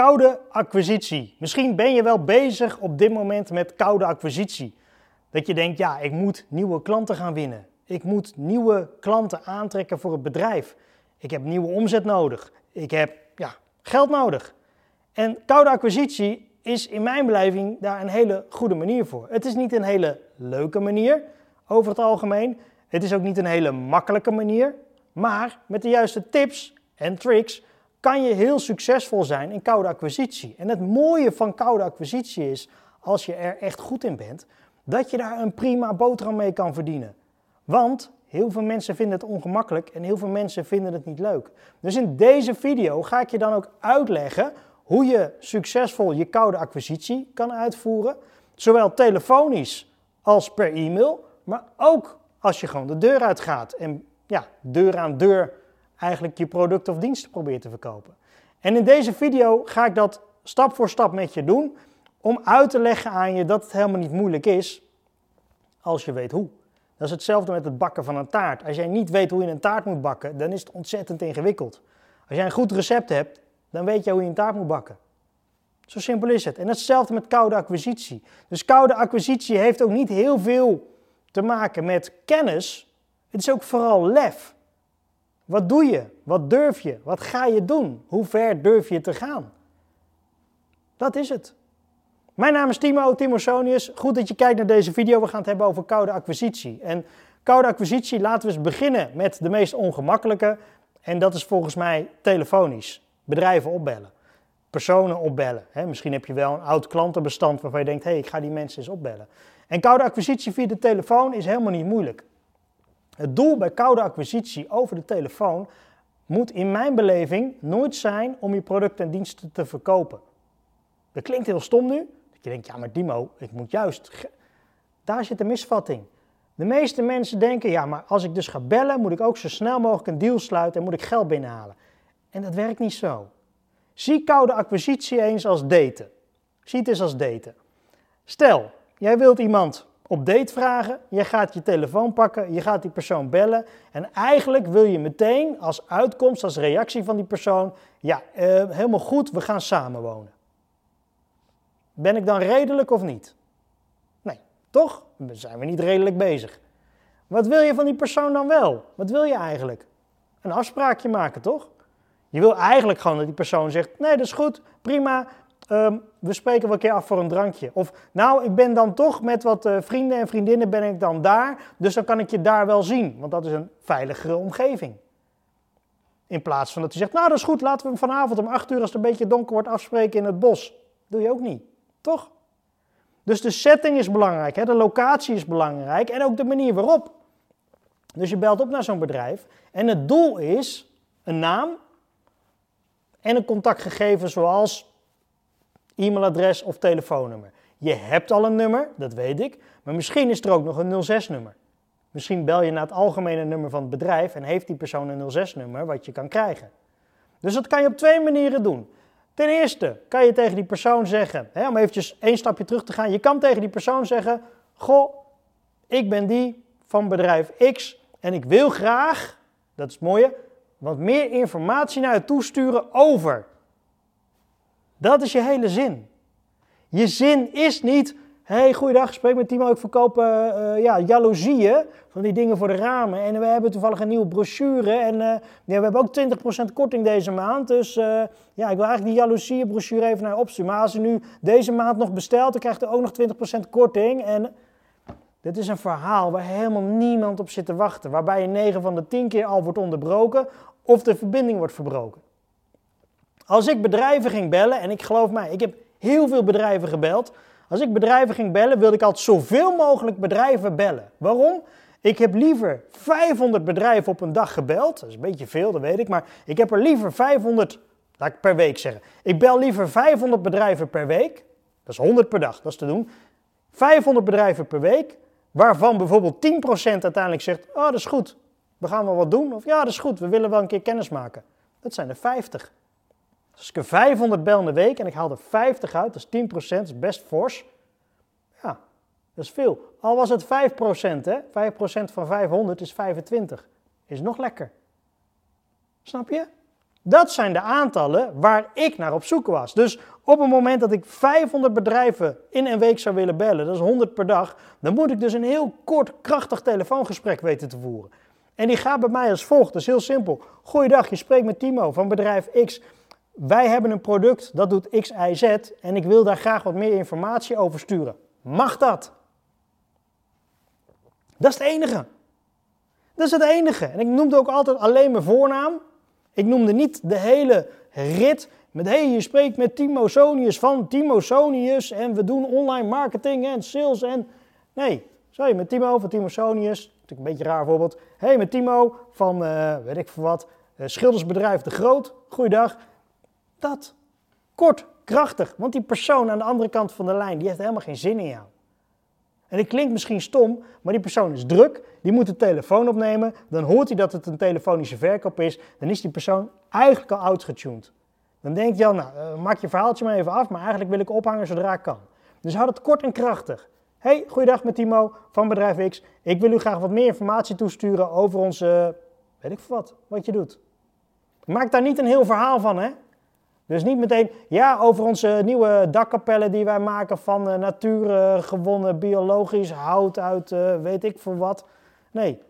Koude acquisitie. Misschien ben je wel bezig op dit moment met koude acquisitie. Dat je denkt, ja, ik moet nieuwe klanten gaan winnen. Ik moet nieuwe klanten aantrekken voor het bedrijf. Ik heb nieuwe omzet nodig. Ik heb ja, geld nodig. En koude acquisitie is in mijn beleving daar een hele goede manier voor. Het is niet een hele leuke manier over het algemeen. Het is ook niet een hele makkelijke manier. Maar met de juiste tips en tricks kan je heel succesvol zijn in koude acquisitie. En het mooie van koude acquisitie is, als je er echt goed in bent, dat je daar een prima boterham mee kan verdienen. Want heel veel mensen vinden het ongemakkelijk en heel veel mensen vinden het niet leuk. Dus in deze video ga ik je dan ook uitleggen hoe je succesvol je koude acquisitie kan uitvoeren. Zowel telefonisch als per e-mail, maar ook als je gewoon de deur uitgaat en ja, deur aan deur eigenlijk je product of diensten probeert te verkopen. En in deze video ga ik dat stap voor stap met je doen om uit te leggen aan je dat het helemaal niet moeilijk is als je weet hoe. Dat is hetzelfde met het bakken van een taart. Als jij niet weet hoe je een taart moet bakken, dan is het ontzettend ingewikkeld. Als jij een goed recept hebt, dan weet je hoe je een taart moet bakken. Zo simpel is het. En hetzelfde met koude acquisitie. Dus koude acquisitie heeft ook niet heel veel te maken met kennis. Het is ook vooral lef. Wat doe je? Wat durf je? Wat ga je doen? Hoe ver durf je te gaan? Dat is het. Mijn naam is Timo, Timo Sonius. Goed dat je kijkt naar deze video. We gaan het hebben over koude acquisitie. En koude acquisitie, laten we eens beginnen met de meest ongemakkelijke. En dat is volgens mij telefonisch. Bedrijven opbellen. Personen opbellen. misschien heb je wel een oud klantenbestand waarvan je denkt, hé, hey, ik ga die mensen eens opbellen. En koude acquisitie via de telefoon is helemaal niet moeilijk. Het doel bij koude acquisitie over de telefoon moet in mijn beleving nooit zijn om je producten en diensten te verkopen. Dat klinkt heel stom nu. Dat je denkt, ja maar Dimo, ik moet juist... Daar zit de misvatting. De meeste mensen denken, ja maar als ik dus ga bellen, moet ik ook zo snel mogelijk een deal sluiten en moet ik geld binnenhalen. En dat werkt niet zo. Zie koude acquisitie eens als daten. Zie het eens als daten. Stel, jij wilt iemand op date vragen, je gaat je telefoon pakken, je gaat die persoon bellen en eigenlijk wil je meteen als uitkomst, als reactie van die persoon, ja, uh, helemaal goed, we gaan samenwonen. Ben ik dan redelijk of niet? Nee, toch? Dan zijn we niet redelijk bezig. Wat wil je van die persoon dan wel? Wat wil je eigenlijk? Een afspraakje maken, toch? Je wil eigenlijk gewoon dat die persoon zegt: nee, dat is goed, prima, Ehm, we spreken wel een keer af voor een drankje. Of nou, ik ben dan toch met wat uh, vrienden en vriendinnen ben ik dan daar, dus dan kan ik je daar wel zien, want dat is een veiligere omgeving. In plaats van dat je zegt, nou dat is goed, laten we hem vanavond om 8 uur als het een beetje donker wordt afspreken in het bos. Doe je ook niet, toch? Dus de setting is belangrijk, hè? de locatie is belangrijk en ook de manier waarop. Dus je belt op naar zo'n bedrijf en het doel is een naam en een contactgegeven zoals e-mailadres of telefoonnummer. Je hebt al een nummer, dat weet ik, maar misschien is er ook nog een 06-nummer. Misschien bel je naar het algemene nummer van het bedrijf en heeft die persoon een 06-nummer wat je kan krijgen. Dus dat kan je op twee manieren doen. Ten eerste kan je tegen die persoon zeggen, hè, om eventjes één stapje terug te gaan, je kan tegen die persoon zeggen, goh, ik ben die van bedrijf X en ik wil graag, dat is het mooie, wat meer informatie naar je toesturen over dat is je hele zin. Je zin is niet, hey, goeiedag, spreek met Timo, ik verkoop uh, ja, jaloezieën, van die dingen voor de ramen. En we hebben toevallig een nieuwe brochure en uh, ja, we hebben ook 20% korting deze maand. Dus ja, ik wil eigenlijk die jaloezieënbrochure even naar opsturen. Maar als je nu deze maand nog bestelt, dan krijgt u ook nog 20% korting. En dit is een verhaal waar helemaal niemand op zit te wachten. Waarbij je 9 van de 10 keer al wordt onderbroken of de verbinding wordt verbroken. Als ik bedrijven ging bellen, en ik geloof mij, ik heb heel veel bedrijven gebeld. Als ik bedrijven ging bellen, wilde ik altijd zoveel mogelijk bedrijven bellen. Waarom? Ik heb liever 500 bedrijven op een dag gebeld. Dat is een beetje veel, dat weet ik. Maar ik heb er liever 500, laat ik per week zeggen. Ik bel liever 500 bedrijven per week. Dat is 100 per dag, dat is te doen. 500 bedrijven per week, waarvan bijvoorbeeld 10% uiteindelijk zegt: Oh, dat is goed, we gaan wel wat doen. Of ja, dat is goed, we willen wel een keer kennis maken. Dat zijn er 50. Als ik er 500 bel in de week en ik haal er 50 uit, dat is 10%, dat is best fors. Ja, dat is veel. Al was het 5%, hè? 5% van 500 is 25. Is nog lekker. Snap je? Dat zijn de aantallen waar ik naar op zoek was. Dus op het moment dat ik 500 bedrijven in een week zou willen bellen, dat is 100 per dag, dan moet ik dus een heel kort, krachtig telefoongesprek weten te voeren. En die gaat bij mij als volgt. Dat is heel simpel. Goeiedag, je spreekt met Timo van bedrijf X. Wij hebben een product dat doet X, Y, Z en ik wil daar graag wat meer informatie over sturen. Mag dat? Dat is het enige. Dat is het enige. En ik noemde ook altijd alleen mijn voornaam. Ik noemde niet de hele rit met hey, je spreekt met Timo Sonius van Timo Sonius en we doen online marketing en sales en... Nee, sorry, met Timo van Timo Sonius, natuurlijk een beetje een raar voorbeeld. Hé, hey, met Timo van, uh, weet ik wat, uh, schildersbedrijf De Groot. Goeiedag. Dat. Kort, krachtig, want die persoon aan de andere kant van de lijn, die heeft helemaal geen zin in jou. En het klinkt misschien stom, maar die persoon is druk, die moet de telefoon opnemen, dan hoort hij dat het een telefonische verkoop is, dan is die persoon eigenlijk al outgetuned. Dan denk je al, nou, uh, maak je verhaaltje maar even af, maar eigenlijk wil ik ophangen zodra ik kan. Dus houd het kort en krachtig. Hey, goeiedag met Timo van bedrijf X. Ik wil u graag wat meer informatie toesturen over onze, weet ik wat, wat je doet. Maak daar niet een heel verhaal van, hè. Dus niet meteen, ja, over onze nieuwe dakkapellen die wij maken van uh, natuur uh, gewonnen biologisch hout uit uh, weet ik veel wat. Nee,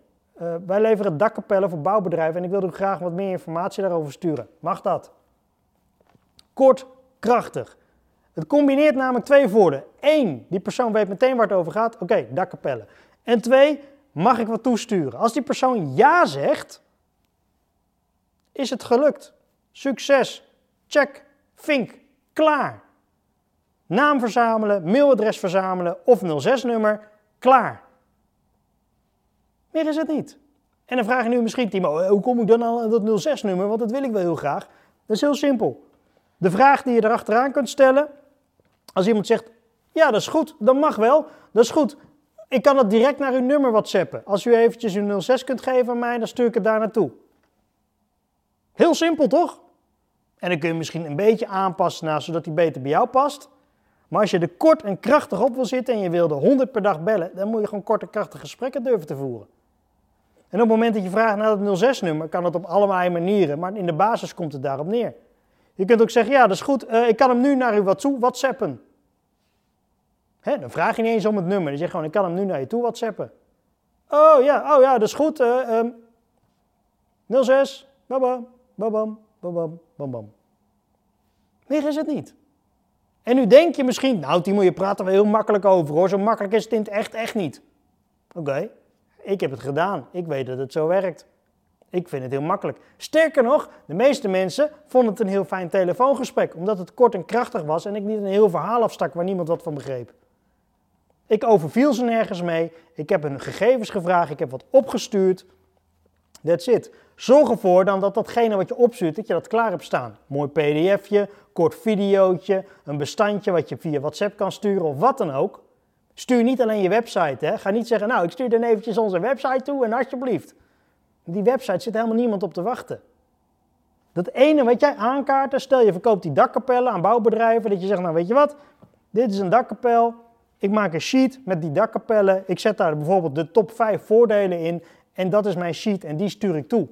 wij leveren dakkapellen voor bouwbedrijven en ik wilde u graag wat meer informatie daarover sturen. Mag dat? Kort, krachtig. Het combineert namelijk twee voordelen. Eén, die persoon weet meteen waar het over gaat. Oké, dakkapellen. En twee, mag ik wat toesturen? Als die persoon ja zegt, is het gelukt. Succes. Check, vink, klaar. Naam verzamelen, mailadres verzamelen of 06-nummer, klaar. Meer is het niet. En dan vraag je nu misschien, Timo, eh, hoe kom ik dan aan dat 06-nummer? Want dat wil ik wel heel graag. Dat is heel simpel. De vraag die je erachteraan kunt stellen, als iemand zegt, ja dat is goed, dan mag wel, dat is goed. Ik kan het direct naar uw nummer whatsappen. Als u eventjes uw 06 kunt geven aan mij, dan stuur ik het daar naartoe. Heel simpel toch? En dan kun je misschien een beetje aanpassen naar, zodat hij beter bij jou past. Maar als je er kort en krachtig op wil zitten en je wilde 100 per dag bellen, dan moet je gewoon korte, krachtige gesprekken durven te voeren. En op het moment dat je vraagt naar het 06-nummer, kan het op allerlei manieren, maar in de basis komt het daarop neer. Je kunt ook zeggen, ja, dat is goed, uh, ik kan hem nu naar u wat toe whatsappen. Hè, dan vraag je niet eens om het nummer, dan zeg je gewoon, ik kan hem nu naar je toe whatsappen. Oh ja, oh ja, dat is goed. Uh, um, 06, babam, babam, babam, bam, bam. Meer is het niet. En nu denk je misschien, nou Timo, je praat er wel heel makkelijk over hoor. Zo makkelijk is het in het echt echt niet. Oké, ik heb het gedaan. Ik weet dat het zo werkt. Ik vind het heel makkelijk. Sterker nog, de meeste mensen vonden het een heel fijn telefoongesprek, omdat het kort en krachtig was en ik niet een heel verhaal afstak waar niemand wat van begreep. Ik overviel ze nergens mee, ik heb hun gegevens gevraagd, ik heb wat opgestuurd. That's it. Zorg ervoor dan dat datgene wat je opstuurt, dat je dat klaar hebt staan. Mooi pdfje, kort videootje, een bestandje wat je via WhatsApp kan sturen of wat dan ook. Stuur niet alleen je website. Hè. Ga niet zeggen, nou ik stuur dan eventjes onze website toe en alsjeblieft. Die website zit helemaal niemand op te wachten. Dat ene wat jij aankaart, stel je verkoopt die dakkapellen aan bouwbedrijven, dat je zegt, nou weet je wat, dit is een dakkapel, ik maak een sheet met die dakkapellen, ik zet daar bijvoorbeeld de top 5 voordelen in en dat is mijn sheet en die stuur ik toe.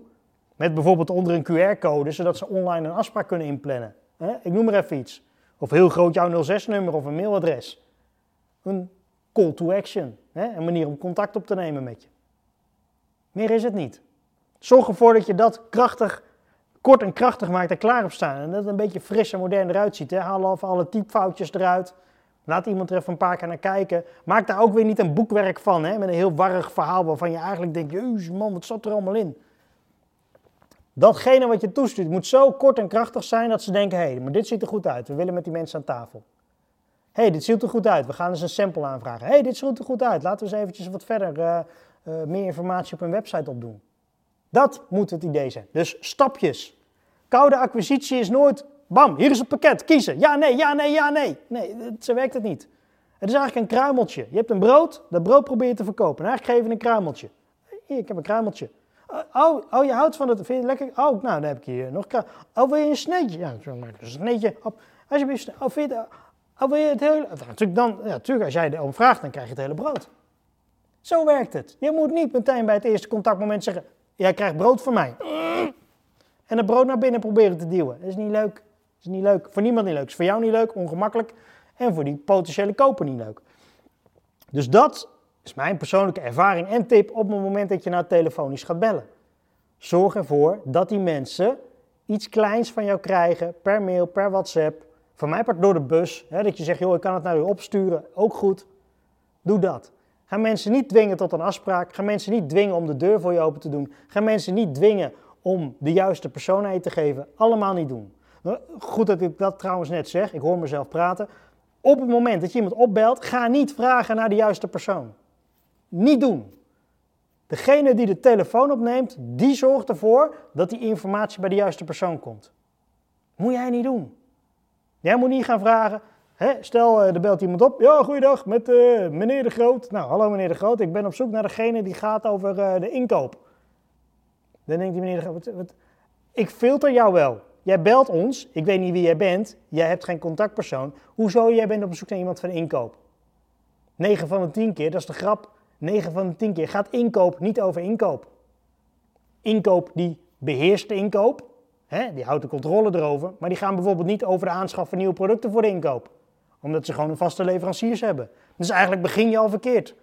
Met bijvoorbeeld onder een QR-code, zodat ze online een afspraak kunnen inplannen. Ik noem maar even iets. Of heel groot jouw 06-nummer of een mailadres. Een call to action, een manier om contact op te nemen met je. Meer is het niet. Zorg ervoor dat je dat krachtig, kort en krachtig maakt en klaar op staan. En dat het een beetje fris en modern eruit ziet. Haal af alle typfoutjes eruit. Laat iemand er even een paar keer naar kijken. Maak daar ook weer niet een boekwerk van, hè? met een heel warrig verhaal waarvan je eigenlijk denkt, jezus man, wat zat er allemaal in? Datgene wat je toestuurt moet zo kort en krachtig zijn dat ze denken, hé, hey, maar dit ziet er goed uit. We willen met die mensen aan tafel. Hé, hey, dit ziet er goed uit. We gaan eens een sample aanvragen. Hé, hey, dit ziet er goed uit. Laten we eens eventjes wat verder uh, uh, meer informatie op een website opdoen. Dat moet het idee zijn. Dus stapjes. Koude acquisitie is nooit, bam, hier is het pakket, kiezen. Ja, nee, ja, nee, ja, nee. Nee, zo werkt het niet. Het is eigenlijk een kruimeltje. Je hebt een brood, dat brood probeer je te verkopen. En eigenlijk geef je een kruimeltje. Hier, ik heb een kruimeltje. Oh, oh, je houdt van het, vind je het lekker? Oh, nou, dan heb ik hier nog Oh, wil je een sneetje? Ja, een sneetje op. Alsjeblieft, oh, je, oh, wil je het hele... Natuurlijk, dan, ja, natuurlijk, als jij erom vraagt, dan krijg je het hele brood. Zo werkt het. Je moet niet meteen bij het eerste contactmoment zeggen, jij krijgt brood van mij. En het brood naar binnen proberen te duwen. Dat is niet leuk. Dat is niet leuk. Voor niemand niet leuk. is voor jou niet leuk, ongemakkelijk. En voor die potentiële koper niet leuk. Dus dat is mijn persoonlijke ervaring en tip op het moment dat je nou telefonisch gaat bellen. Zorg ervoor dat die mensen iets kleins van jou krijgen per mail, per WhatsApp. Van mij part door de bus. Hè, dat je zegt, joh, ik kan het naar u opsturen. Ook goed. Doe dat. Ga mensen niet dwingen tot een afspraak. Ga mensen niet dwingen om de deur voor je open te doen. Ga mensen niet dwingen om de juiste persoon aan je te geven. Allemaal niet doen. Goed dat ik dat trouwens net zeg. Ik hoor mezelf praten. Op het moment dat je iemand opbelt, ga niet vragen naar de juiste persoon. Niet doen. Degene die de telefoon opneemt, die zorgt ervoor dat die informatie bij de juiste persoon komt. Moet jij niet doen. Jij moet niet gaan vragen, stel eh, er belt iemand op, ja goeiedag met uh, meneer de Groot. Nou hallo meneer de Groot, ik ben op zoek naar degene die gaat over uh, de inkoop. Dan denkt die meneer de Groot, wat, ik filter jou wel. Jij belt ons, ik weet niet wie jij bent, jij hebt geen contactpersoon. Hoezo jij bent op zoek naar iemand van inkoop? 9 van de 10 keer, dat is de grap, 9 van de 10 keer gaat inkoop niet over inkoop. Inkoop die beheerst de inkoop, hè, die houdt de controle erover, maar die gaan bijvoorbeeld niet over de aanschaf van nieuwe producten voor de inkoop. Omdat ze gewoon een vaste leveranciers hebben. Dus eigenlijk begin je al verkeerd.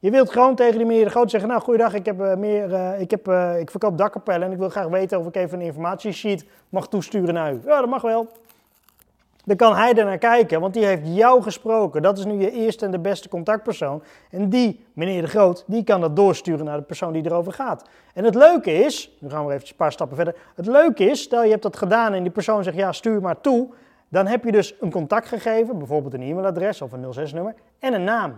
Je wilt gewoon tegen die meneer de Groot zeggen, nou goeiedag, ik, heb, uh, meer, uh, ik, heb, uh, ik verkoop dakkapellen en ik wil graag weten of ik even een informatiesheet mag toesturen naar u. Ja, dat mag wel. Dan kan hij er naar kijken, want die heeft jou gesproken. Dat is nu je eerste en de beste contactpersoon. En die, meneer de Groot, die kan dat doorsturen naar de persoon die erover gaat. En het leuke is, nu gaan we even een paar stappen verder. Het leuke is, stel je hebt dat gedaan en die persoon zegt ja, stuur maar toe. Dan heb je dus een contactgegeven, bijvoorbeeld een e-mailadres of een 06-nummer en een naam.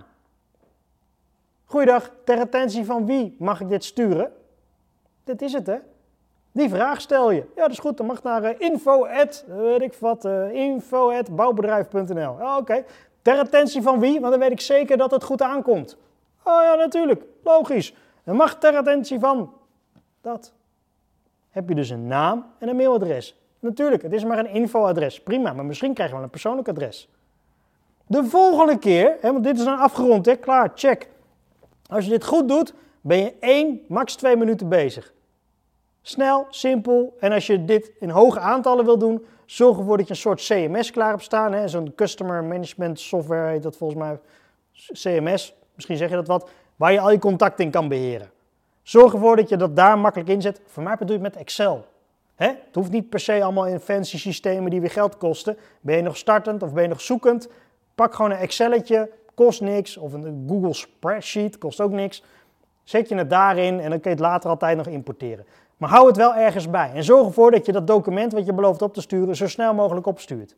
Goeiedag, ter attentie van wie mag ik dit sturen? Dit is het hè. Die vraag stel je. Ja, dat is goed. Dan mag naar uh, info weet ik wat. Oh, Oké. Ter attentie van wie? Want dan weet ik zeker dat het goed aankomt. Oh ja, natuurlijk. Logisch. Dan mag ter attentie van dat. Heb je dus een naam en een mailadres. Natuurlijk, het is maar een infoadres. Prima, maar misschien krijg je wel een persoonlijk adres. De volgende keer, hè, want dit is dan afgerond, hè, klaar, check. Als je dit goed doet, ben je één, max twee minuten bezig. Snel, simpel. En als je dit in hoge aantallen wil doen, zorg ervoor dat je een soort CMS klaar hebt staan. Zo'n Customer Management Software heet dat volgens mij. CMS, misschien zeg je dat wat. Waar je al je contacten in kan beheren. Zorg ervoor dat je dat daar makkelijk inzet. Voor mij doe je het met Excel. Hè? Het hoeft niet per se allemaal in fancy systemen die weer geld kosten. Ben je nog startend of ben je nog zoekend? Pak gewoon een Excelletje, kost niks. Of een Google Spreadsheet, kost ook niks. Zet je het daarin en dan kun je het later altijd nog importeren. Maar hou het wel ergens bij. En zorg ervoor dat je dat document wat je belooft op te sturen zo snel mogelijk opstuurt.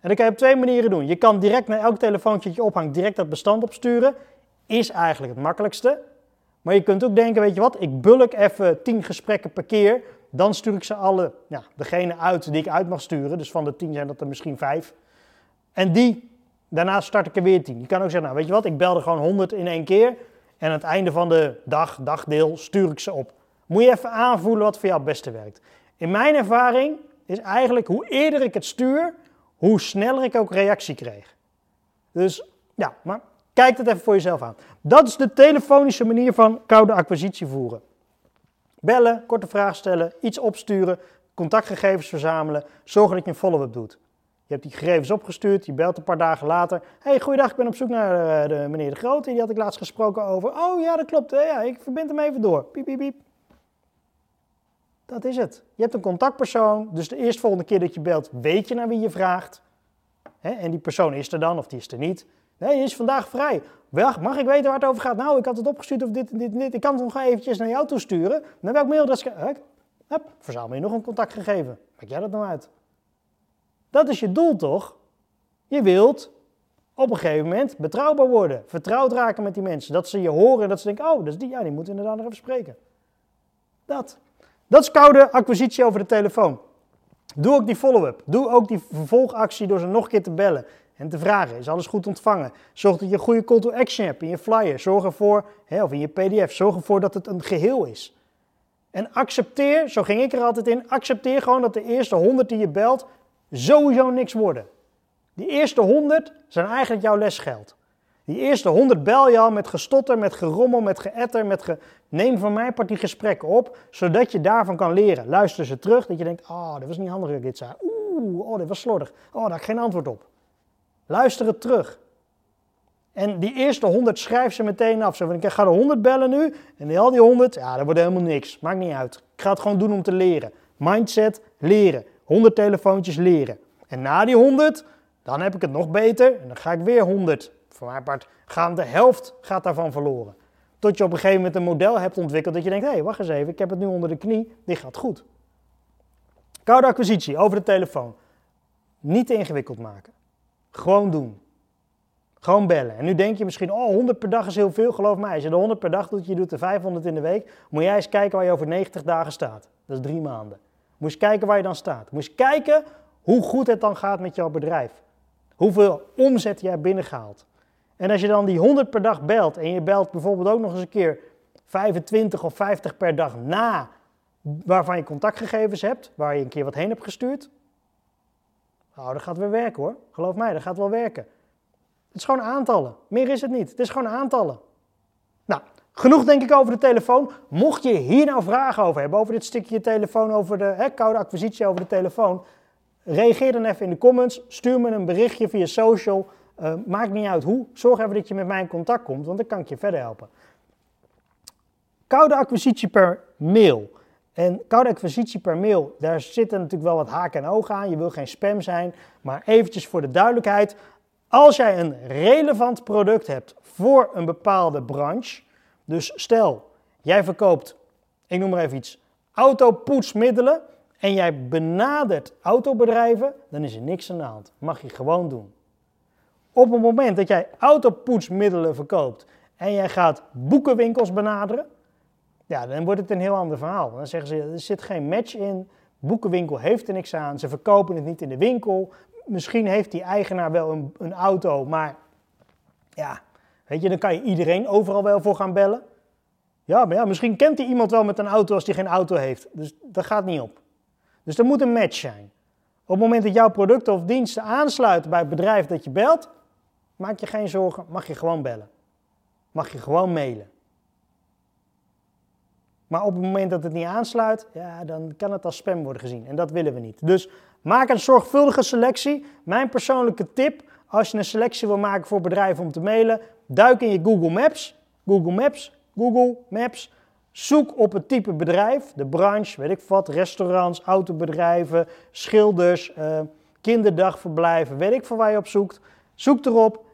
En dat kan je op twee manieren doen. Je kan direct naar elk telefoontje dat je ophangt direct dat bestand opsturen. Is eigenlijk het makkelijkste. Maar je kunt ook denken, weet je wat, ik bulk even tien gesprekken per keer. Dan stuur ik ze alle, ja, degene uit die ik uit mag sturen. Dus van de tien zijn dat er misschien vijf. En die, daarna start ik er weer tien. Je kan ook zeggen, nou weet je wat, ik bel er gewoon honderd in één keer. En aan het einde van de dag, dagdeel, stuur ik ze op. Moet je even aanvoelen wat voor jou het beste werkt. In mijn ervaring is eigenlijk hoe eerder ik het stuur, hoe sneller ik ook reactie kreeg. Dus ja, maar kijk het even voor jezelf aan. Dat is de telefonische manier van koude acquisitie voeren. Bellen, korte vraag stellen, iets opsturen, contactgegevens verzamelen, zorgen dat je een follow-up doet. Je hebt die gegevens opgestuurd, je belt een paar dagen later. hey, goeiedag, ik ben op zoek naar eh, de, meneer De Grote, die had ik laatst gesproken over. Oh ja, dat klopt, ja, ik verbind hem even door. Piep, piep, piep. Dat is het. Je hebt een contactpersoon, dus de eerstvolgende keer dat je belt, weet je naar wie je vraagt. en die persoon is er dan, of die is er niet. Nee, die is vandaag vrij. mag ik weten waar het over gaat? Nou, ik had het opgestuurd of dit en dit en dit. Ik kan het nog eventjes naar jou toesturen. Naar welk mailadres? Hup, verzamel je nog een contactgegeven. Maak jij dat nou uit? Dat is je doel toch? Je wilt op een gegeven moment betrouwbaar worden. Vertrouwd raken met die mensen. Dat ze je horen en dat ze denken, oh, dat is die, ja, die moeten inderdaad nog even spreken. Dat. Dat is koude acquisitie over de telefoon. Doe ook die follow-up. Doe ook die vervolgactie door ze nog een keer te bellen en te vragen: is alles goed ontvangen? Zorg dat je een goede call to action hebt in je flyer. Zorg ervoor, hè, of in je PDF, zorg ervoor dat het een geheel is. En accepteer, zo ging ik er altijd in, accepteer gewoon dat de eerste 100 die je belt sowieso niks worden. Die eerste 100 zijn eigenlijk jouw lesgeld. Die eerste 100 bel je al met gestotter, met gerommel, met geëtter, met ge... Neem van mij part die gesprekken op, zodat je daarvan kan leren. Luister ze terug, dat je denkt, oh, dat was niet handig dat ik dit zei. Oeh, oh, dit was slordig. Oh, daar heb ik geen antwoord op. Luister het terug. En die eerste 100 schrijf ze meteen af. Zo van, ik ga de 100 bellen nu. En die, al die 100, ja, dat wordt helemaal niks. Maakt niet uit. Ik ga het gewoon doen om te leren. Mindset, leren. 100 telefoontjes leren. En na die 100, dan heb ik het nog beter. En dan ga ik weer 100. Part gaan de helft gaat daarvan verloren. Tot je op een gegeven moment een model hebt ontwikkeld dat je denkt, hé, hey, wacht eens even, ik heb het nu onder de knie, dit gaat goed. Koude acquisitie over de telefoon. Niet ingewikkeld maken. Gewoon doen. Gewoon bellen. En nu denk je misschien, oh, 100 per dag is heel veel. Geloof mij, als je de 100 per dag doet, je doet er 500 in de week, moet jij eens kijken waar je over 90 dagen staat. Dat is drie maanden. Moet je eens kijken waar je dan staat. Moet je eens kijken hoe goed het dan gaat met jouw bedrijf. Hoeveel omzet jij binnengehaald. En als je dan die 100 per dag belt en je belt bijvoorbeeld ook nog eens een keer 25 of 50 per dag na waarvan je contactgegevens hebt, waar je een keer wat heen hebt gestuurd. Nou, dat gaat weer werken hoor. Geloof mij, dat gaat wel werken. Het is gewoon aantallen. Meer is het niet. Het is gewoon aantallen. Nou, genoeg denk ik over de telefoon. Mocht je hier nou vragen over hebben, over dit stukje telefoon, over de hè, koude acquisitie over de telefoon, reageer dan even in de comments. Stuur me een berichtje via social. Uh, maakt niet uit hoe. Zorg even dat je met mij in contact komt, want dan kan ik je verder helpen. Koude acquisitie per mail. En koude acquisitie per mail, daar zitten natuurlijk wel wat haken en ogen aan. Je wil geen spam zijn. Maar eventjes voor de duidelijkheid. Als jij een relevant product hebt voor een bepaalde branche. Dus stel, jij verkoopt, ik noem maar even iets, autopoetsmiddelen. En jij benadert autobedrijven, dan is er niks aan de hand. Mag je gewoon doen. Op het moment dat jij autopoetsmiddelen verkoopt en jij gaat boekenwinkels benaderen, ja, dan wordt het een heel ander verhaal. Dan zeggen ze, er zit geen match in, boekenwinkel heeft er niks aan, ze verkopen het niet in de winkel. Misschien heeft die eigenaar wel een, een auto, maar ja, weet je, dan kan je iedereen overal wel voor gaan bellen. Ja, maar ja, misschien kent hij iemand wel met een auto als die geen auto heeft. Dus dat gaat niet op. Dus er moet een match zijn. Op het moment dat jouw producten of diensten aansluiten bij het bedrijf dat je belt, maak je geen zorgen, mag je gewoon bellen. Mag je gewoon mailen. Maar op het moment dat het niet aansluit, ja, dan kan het als spam worden gezien. En dat willen we niet. Dus maak een zorgvuldige selectie. Mijn persoonlijke tip, als je een selectie wil maken voor bedrijven om te mailen, duik in je Google Maps. Google Maps, Google Maps. Zoek op het type bedrijf, de branche, weet ik wat, restaurants, autobedrijven, schilders, uh, kinderdagverblijven, weet ik van waar je op zoekt. Zoek erop,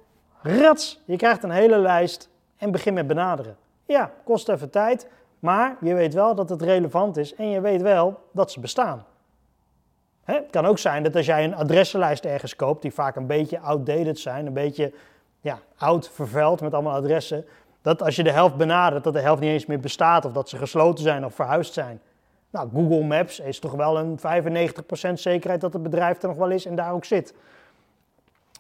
rats, je krijgt een hele lijst en begin met benaderen. Ja, kost even tijd, maar je weet wel dat het relevant is en je weet wel dat ze bestaan. Hè? Het kan ook zijn dat als jij een adressenlijst ergens koopt, die vaak een beetje outdated zijn, een beetje ja, oud, vervuild met allemaal adressen, dat als je de helft benadert, dat de helft niet eens meer bestaat of dat ze gesloten zijn of verhuisd zijn. Nou, Google Maps is toch wel een 95% zekerheid dat het bedrijf er nog wel is en daar ook zit.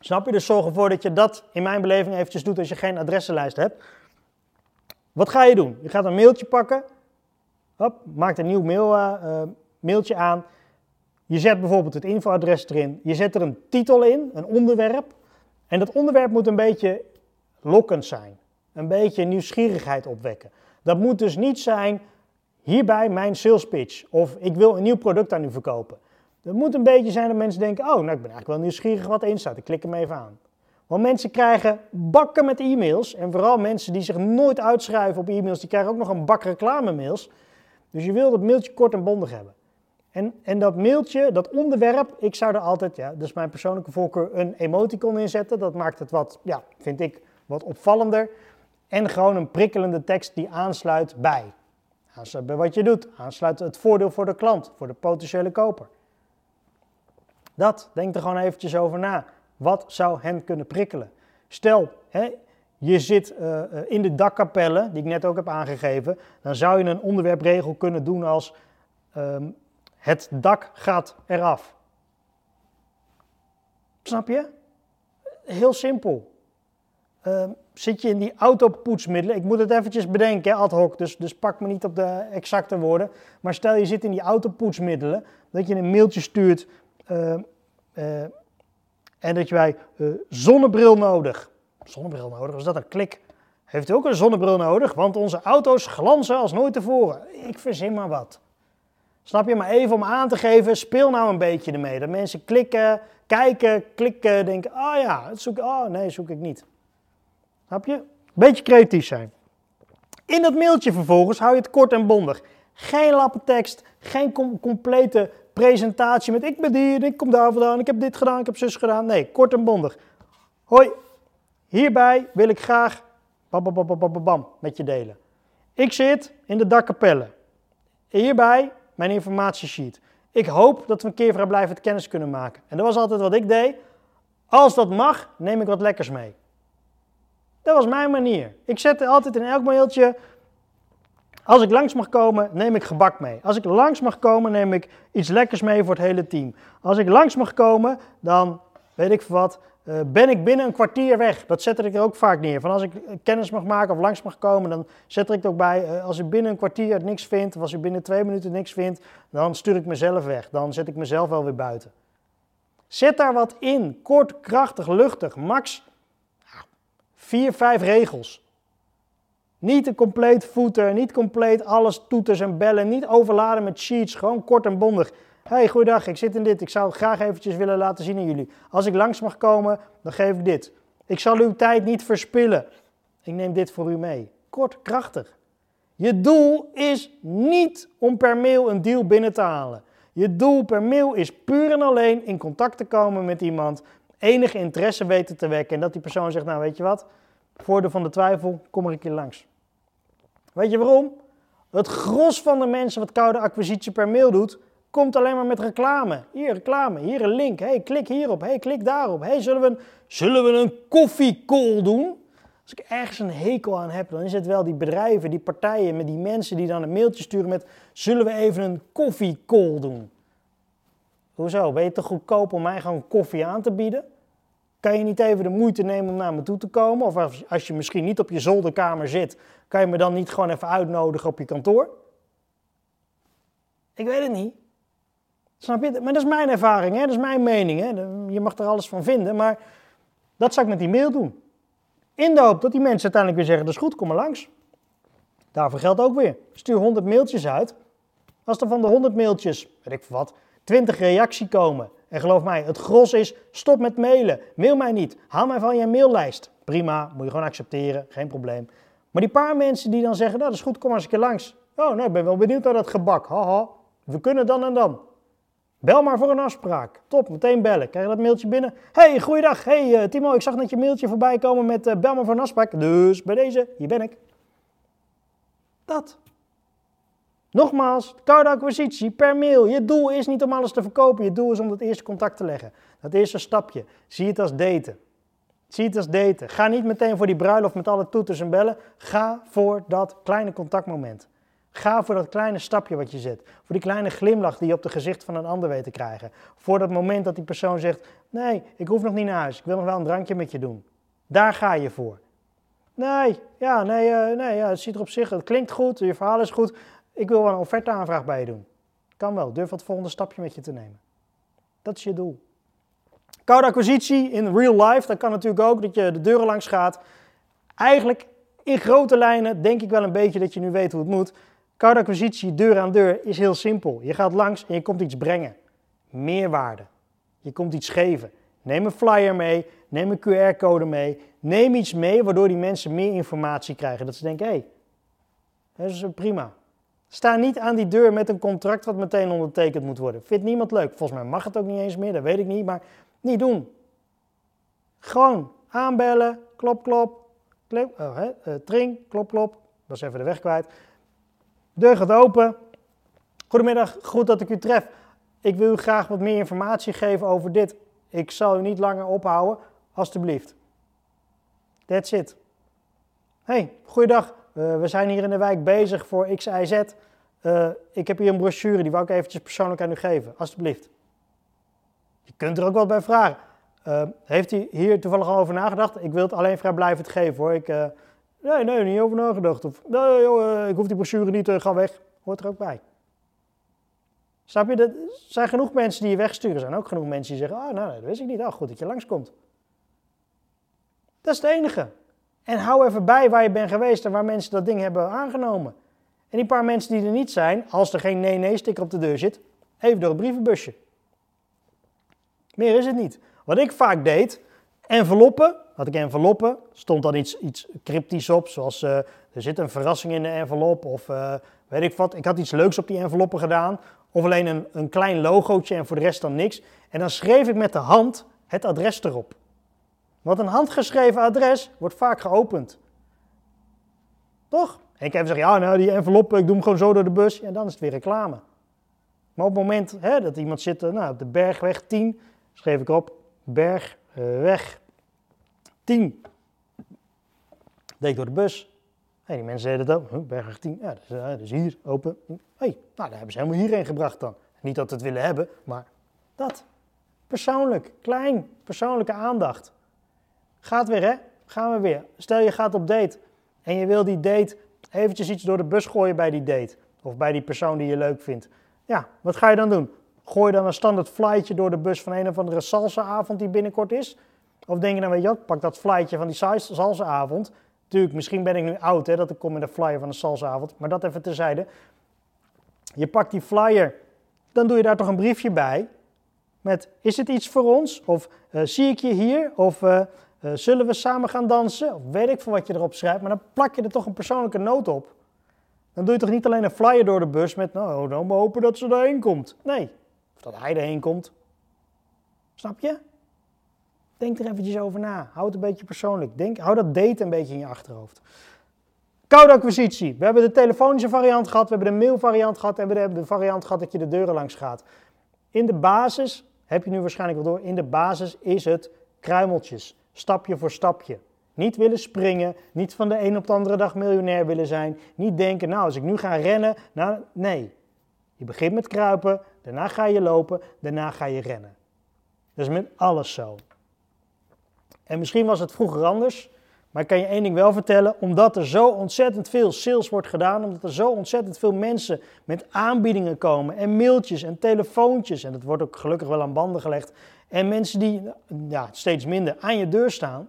Snap je? Dus zorg ervoor dat je dat in mijn beleving eventjes doet als je geen adressenlijst hebt. Wat ga je doen? Je gaat een mailtje pakken. Hop, maakt een nieuw mail, uh, mailtje aan. Je zet bijvoorbeeld het infoadres erin. Je zet er een titel in, een onderwerp. En dat onderwerp moet een beetje lokkend zijn. Een beetje nieuwsgierigheid opwekken. Dat moet dus niet zijn, hierbij mijn sales pitch. Of ik wil een nieuw product aan u verkopen. Het moet een beetje zijn dat mensen denken, oh, nou ik ben eigenlijk wel nieuwsgierig wat erin staat. Ik klik hem even aan. Want mensen krijgen bakken met e-mails. En vooral mensen die zich nooit uitschrijven op e-mails, die krijgen ook nog een bak reclame-mails. Dus je wil dat mailtje kort en bondig hebben. En, en dat mailtje, dat onderwerp, ik zou er altijd, ja, dus mijn persoonlijke voorkeur, een emoticon in zetten. Dat maakt het wat, ja, vind ik, wat opvallender. En gewoon een prikkelende tekst die aansluit bij. Aansluit bij wat je doet. Aansluit het voordeel voor de klant, voor de potentiële koper. Dat, denk er gewoon eventjes over na. Wat zou hen kunnen prikkelen? Stel, hè, je zit uh, in de dakkapellen, die ik net ook heb aangegeven, dan zou je een onderwerpregel kunnen doen als um, het dak gaat eraf. Snap je? Heel simpel. Uh, zit je in die autopoetsmiddelen, ik moet het eventjes bedenken, ad hoc, dus, dus pak me niet op de exacte woorden. Maar stel je zit in die autopoetsmiddelen, dat je een mailtje stuurt en dat je bij zonnebril nodig. zonnebril nodig, is dat een klik? Heeft u ook een zonnebril nodig? Want onze auto's glanzen als nooit tevoren. Ik verzin maar wat. Snap je? Maar even om aan te geven, speel nou een beetje ermee. Dat mensen klikken, kijken, klikken, denken, oh ja, het zoek, oh nee, zoek ik niet. Snap je? Beetje creatief zijn. In dat mailtje vervolgens hou je het kort en bondig. Geen lappentekst, geen complete presentatie met ik ben hier, ik kom daar vandaan, ik heb dit gedaan, ik heb zus gedaan. Nee, kort en bondig. Hoi, hierbij wil ik graag bam, met je delen. Ik zit in de dakkapelle. Hierbij mijn informatiesheet. Ik hoop dat we een keer vrijblijvend kennis kunnen maken. En dat was altijd wat ik deed. Als dat mag, neem ik wat lekkers mee. Dat was mijn manier. Ik zette altijd in elk mailtje als ik langs mag komen, neem ik gebak mee. Als ik langs mag komen, neem ik iets lekkers mee voor het hele team. Als ik langs mag komen, dan weet ik wat, uh, ben ik binnen een kwartier weg. Dat zet ik er ook vaak neer. Van als ik kennis mag maken of langs mag komen, dan zet ik het ook bij. Uh, als ik binnen een kwartier niks vind, of als ik binnen twee minuten niks vind, dan stuur ik mezelf weg. Dan zet ik mezelf wel weer buiten. Zet daar wat in. Kort, krachtig, luchtig. Max vier, vijf regels. Niet een compleet footer, niet compleet alles toeters en bellen, niet overladen met sheets, gewoon kort en bondig. Hey, goeiedag, ik zit in dit, ik zou graag eventjes willen laten zien aan jullie. Als ik langs mag komen, dan geef ik dit. Ik zal uw tijd niet verspillen. Ik neem dit voor u mee. Kort, krachtig. Je doel is niet om per mail een deal binnen te halen. Je doel per mail is puur en alleen in contact te komen met iemand, enige interesse weten te wekken en dat die persoon zegt, nou weet je wat, voordeel van de twijfel, kom er een keer langs. Weet je waarom? Het gros van de mensen wat koude acquisitie per mail doet, komt alleen maar met reclame. Hier reclame, hier een link. Hey, klik hierop. Hey, klik daarop. Hey, zullen we een, zullen we een koffiecall doen? Als ik ergens een hekel aan heb, dan is het wel die bedrijven, die partijen, met die mensen die dan een mailtje sturen met: Zullen we even een koffiecall doen? Hoezo? Ben je te goedkoop om mij gewoon koffie aan te bieden? Kan je niet even de moeite nemen om naar me toe te komen? Of als je misschien niet op je zolderkamer zit, kan je me dan niet gewoon even uitnodigen op je kantoor? Ik weet het niet. Snap je? Maar dat is mijn ervaring, hè? dat is mijn mening. Hè? Je mag er alles van vinden, maar dat zou ik met die mail doen. In de hoop dat die mensen uiteindelijk weer zeggen, dat is goed, kom maar langs. Daarvoor geldt ook weer. Stuur 100 mailtjes uit. Als er van de 100 mailtjes, weet ik wat, 20 reacties komen. En geloof mij, het gros is, stop met mailen. Mail mij niet. Haal mij van je maillijst. Prima, moet je gewoon accepteren, geen probleem. Maar die paar mensen die dan zeggen, nou dat is goed, kom maar eens een keer langs. Oh, nou ik ben wel benieuwd naar dat gebak. Haha, we kunnen dan en dan. Bel maar voor een afspraak. Top, meteen bellen. Krijg je dat mailtje binnen? Hey, goeiedag. Hey uh, Timo, ik zag net je mailtje voorbij komen met uh, bel maar voor een afspraak. Dus bij deze, hier ben ik. Dat. Nogmaals, koude acquisitie per mail. Je doel is niet om alles te verkopen. Je doel is om dat eerste contact te leggen. Dat eerste stapje. Zie het als daten. Zie het als daten. Ga niet meteen voor die bruiloft met alle toeters en bellen. Ga voor dat kleine contactmoment. Ga voor dat kleine stapje wat je zet. Voor die kleine glimlach die je op het gezicht van een ander weet te krijgen. Voor dat moment dat die persoon zegt: Nee, ik hoef nog niet naar huis. Ik wil nog wel een drankje met je doen. Daar ga je voor. Nee, ja, nee, uh, nee ja, het ziet er op zich, het klinkt goed, je verhaal is goed. Ik wil wel een offerteaanvraag bij je doen. Kan wel, durf het volgende stapje met je te nemen. Dat is je doel. Koude acquisitie in real life, dat kan natuurlijk ook, dat je de deuren langs gaat. Eigenlijk in grote lijnen denk ik wel een beetje dat je nu weet hoe het moet. Koude acquisitie deur aan deur is heel simpel. Je gaat langs en je komt iets brengen. Meerwaarde. Je komt iets geven. Neem een flyer mee, neem een QR-code mee. Neem iets mee waardoor die mensen meer informatie krijgen. Dat ze denken, hé, hey, dat is prima. Sta niet aan die deur met een contract wat meteen ondertekend moet worden. Vindt niemand leuk. Volgens mij mag het ook niet eens meer, dat weet ik niet, maar niet doen. Gewoon aanbellen, klop, klop, oh, hè, uh, tring, klop, klop. Was even de weg kwijt. Deur gaat open. Goedemiddag, goed dat ik u tref. Ik wil u graag wat meer informatie geven over dit. Ik zal u niet langer ophouden, alstublieft. That's it. Hey, goeiedag. Uh, we zijn hier in de wijk bezig voor X, Y, Z. Uh, ik heb hier een brochure, die wou ik eventjes persoonlijk aan u geven. Alsjeblieft. Je kunt er ook wat bij vragen. Uh, heeft u hier toevallig al over nagedacht? Ik wil het alleen vrijblijvend geven hoor. Ik, nee, nee, niet over nagedacht. Of, nee, joh, ik hoef die brochure niet, ga weg. Hoort er ook bij. Snap je? Er zijn genoeg mensen die je wegsturen. Er zijn ook genoeg mensen die zeggen, ah, nou, dat wist ik niet. Ah, goed dat je langskomt. Dat is het enige. En hou even bij waar je bent geweest en waar mensen dat ding hebben aangenomen. En die paar mensen die er niet zijn, als er geen nee-nee-sticker op de deur zit, even door het brievenbusje. Meer is het niet. Wat ik vaak deed, enveloppen, had ik enveloppen, stond dan iets, iets cryptisch op, zoals uh, er zit een verrassing in de envelop of uh, weet ik wat. Ik had iets leuks op die enveloppen gedaan, of alleen een, een klein logootje en voor de rest dan niks. En dan schreef ik met de hand het adres erop. Want een handgeschreven adres wordt vaak geopend. Toch? En ik heb gezegd, ja, nou die envelop, ik doe hem gewoon zo door de bus. En dan is het weer reclame. Maar op het moment hè, dat iemand zit nou, op de Bergweg 10, schreef ik op Bergweg 10. Deed ik door de bus. Hey, die mensen zeiden dat ook, Bergweg 10, ja, is, hier, open. hey, nou, daar hebben ze helemaal hierheen gebracht dan. Niet dat we het willen hebben, maar dat. Persoonlijk, klein, persoonlijke aandacht. Gaat weer, hè? Gaan we weer. Stel je gaat op date en je wil die date eventjes iets door de bus gooien bij die date. Of bij die persoon die je leuk vindt. Ja, wat ga je dan doen? Gooi dan een standaard flightje door de bus van een of andere salsa-avond die binnenkort is? Of denk je dan, weet je pak dat flightje van die salsa-avond. Tuurlijk, misschien ben ik nu oud hè, dat ik kom met een flyer van een salsa-avond. Maar dat even terzijde. Je pakt die flyer, dan doe je daar toch een briefje bij. Met, is het iets voor ons? Of uh, zie ik je hier? Of uh, uh, zullen we samen gaan dansen? Weet ik veel wat je erop schrijft. Maar dan plak je er toch een persoonlijke noot op. Dan doe je toch niet alleen een flyer door de bus met, nou, dan hopen dat ze erheen komt. Nee, of dat hij erheen komt. Snap je? Denk er eventjes over na. Houd het een beetje persoonlijk. Denk, hou dat date een beetje in je achterhoofd. Koude acquisitie. We hebben de telefonische variant gehad, we hebben de mailvariant gehad en we hebben de variant gehad dat je de deuren langs gaat. In de basis, heb je nu waarschijnlijk wel door, in de basis is het kruimeltjes, stapje voor stapje. Niet willen springen, niet van de een op de andere dag miljonair willen zijn, niet denken, nou als ik nu ga rennen, nou nee. Je begint met kruipen, daarna ga je lopen, daarna ga je rennen. Dat is met alles zo. En misschien was het vroeger anders, maar ik kan je één ding wel vertellen, omdat er zo ontzettend veel sales wordt gedaan, omdat er zo ontzettend veel mensen met aanbiedingen komen en mailtjes en telefoontjes, en dat wordt ook gelukkig wel aan banden gelegd, en mensen die ja, steeds minder aan je deur staan,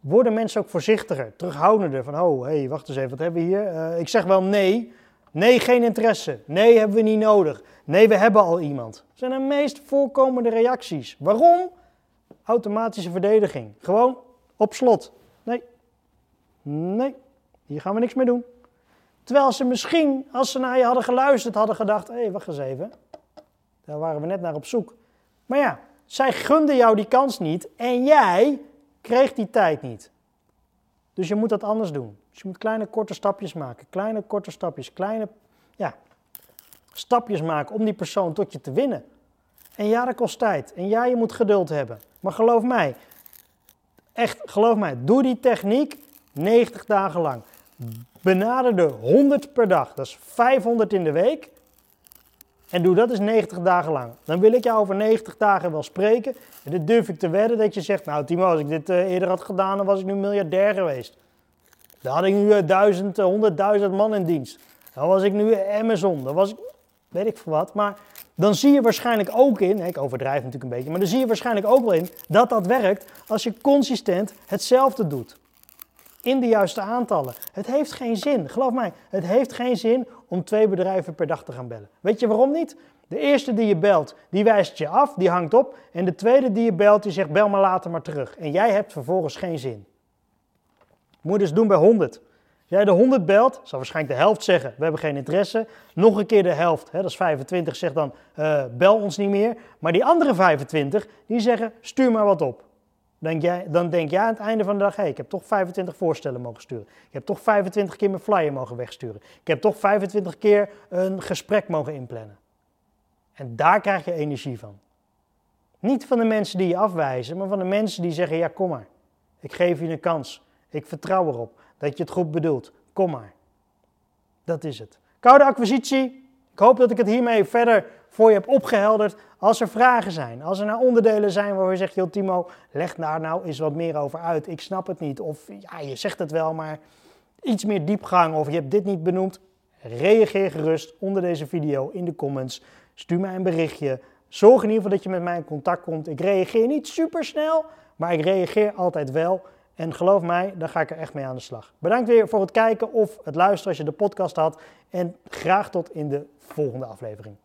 worden mensen ook voorzichtiger, terughoudender van, oh, hé, hey, wacht eens even, wat hebben we hier? Uh, ik zeg wel nee, nee, geen interesse, nee, hebben we niet nodig, nee, we hebben al iemand. Dat zijn de meest voorkomende reacties. Waarom? Automatische verdediging. Gewoon op slot. Nee. Nee. Hier gaan we niks mee doen. Terwijl ze misschien, als ze naar je hadden geluisterd, hadden gedacht: hé, hey, wacht eens even. Daar waren we net naar op zoek. Maar ja, zij gunden jou die kans niet en jij kreeg die tijd niet. Dus je moet dat anders doen. Dus je moet kleine korte stapjes maken. Kleine korte stapjes. Kleine ja, stapjes maken om die persoon tot je te winnen. En ja, dat kost tijd. En ja, je moet geduld hebben. Maar geloof mij, echt, geloof mij, doe die techniek 90 dagen lang. Benader er 100 per dag, dat is 500 in de week. En doe dat eens 90 dagen lang. Dan wil ik jou over 90 dagen wel spreken. En dit durf ik te wedden dat je zegt, nou Timo, als ik dit uh, eerder had gedaan, dan was ik nu miljardair geweest. Dan had ik nu uh, duizend, honderdduizend man in dienst. Dan was ik nu Amazon. Dan was ik, weet ik veel wat. Maar dan zie je waarschijnlijk ook in, ik overdrijf natuurlijk een beetje, maar dan zie je waarschijnlijk ook wel in dat dat werkt als je consistent hetzelfde doet. In de juiste aantallen. Het heeft geen zin, geloof mij, het heeft geen zin om twee bedrijven per dag te gaan bellen. Weet je waarom niet? De eerste die je belt, die wijst je af, die hangt op. En de tweede die je belt, die zegt bel maar later maar terug. En jij hebt vervolgens geen zin. Moet je dus doen bij 100 jij de 100 belt, zal waarschijnlijk de helft zeggen, we hebben geen interesse. Nog een keer de helft, hè, dat is 25, zegt dan, uh, bel ons niet meer. Maar die andere 25, die zeggen, stuur maar wat op. Denk jij, dan denk jij aan het einde van de dag, hé, ik heb toch 25 voorstellen mogen sturen. Ik heb toch 25 keer mijn flyer mogen wegsturen. Ik heb toch 25 keer een gesprek mogen inplannen. En daar krijg je energie van. Niet van de mensen die je afwijzen, maar van de mensen die zeggen, ja, kom maar. Ik geef je een kans. Ik vertrouw erop dat je het goed bedoelt. Kom maar. Dat is het. Koude acquisitie. Ik hoop dat ik het hiermee verder voor je heb opgehelderd. Als er vragen zijn, als er nou onderdelen zijn waar je zegt, joh Timo, leg daar nou eens wat meer over uit. Ik snap het niet. Of ja, je zegt het wel, maar iets meer diepgang of je hebt dit niet benoemd. Reageer gerust onder deze video in de comments. Stuur mij een berichtje. Zorg in ieder geval dat je met mij in contact komt. Ik reageer niet super snel, maar ik reageer altijd wel. En geloof mij, daar ga ik er echt mee aan de slag. Bedankt weer voor het kijken of het luisteren als je de podcast had. En graag tot in de volgende aflevering.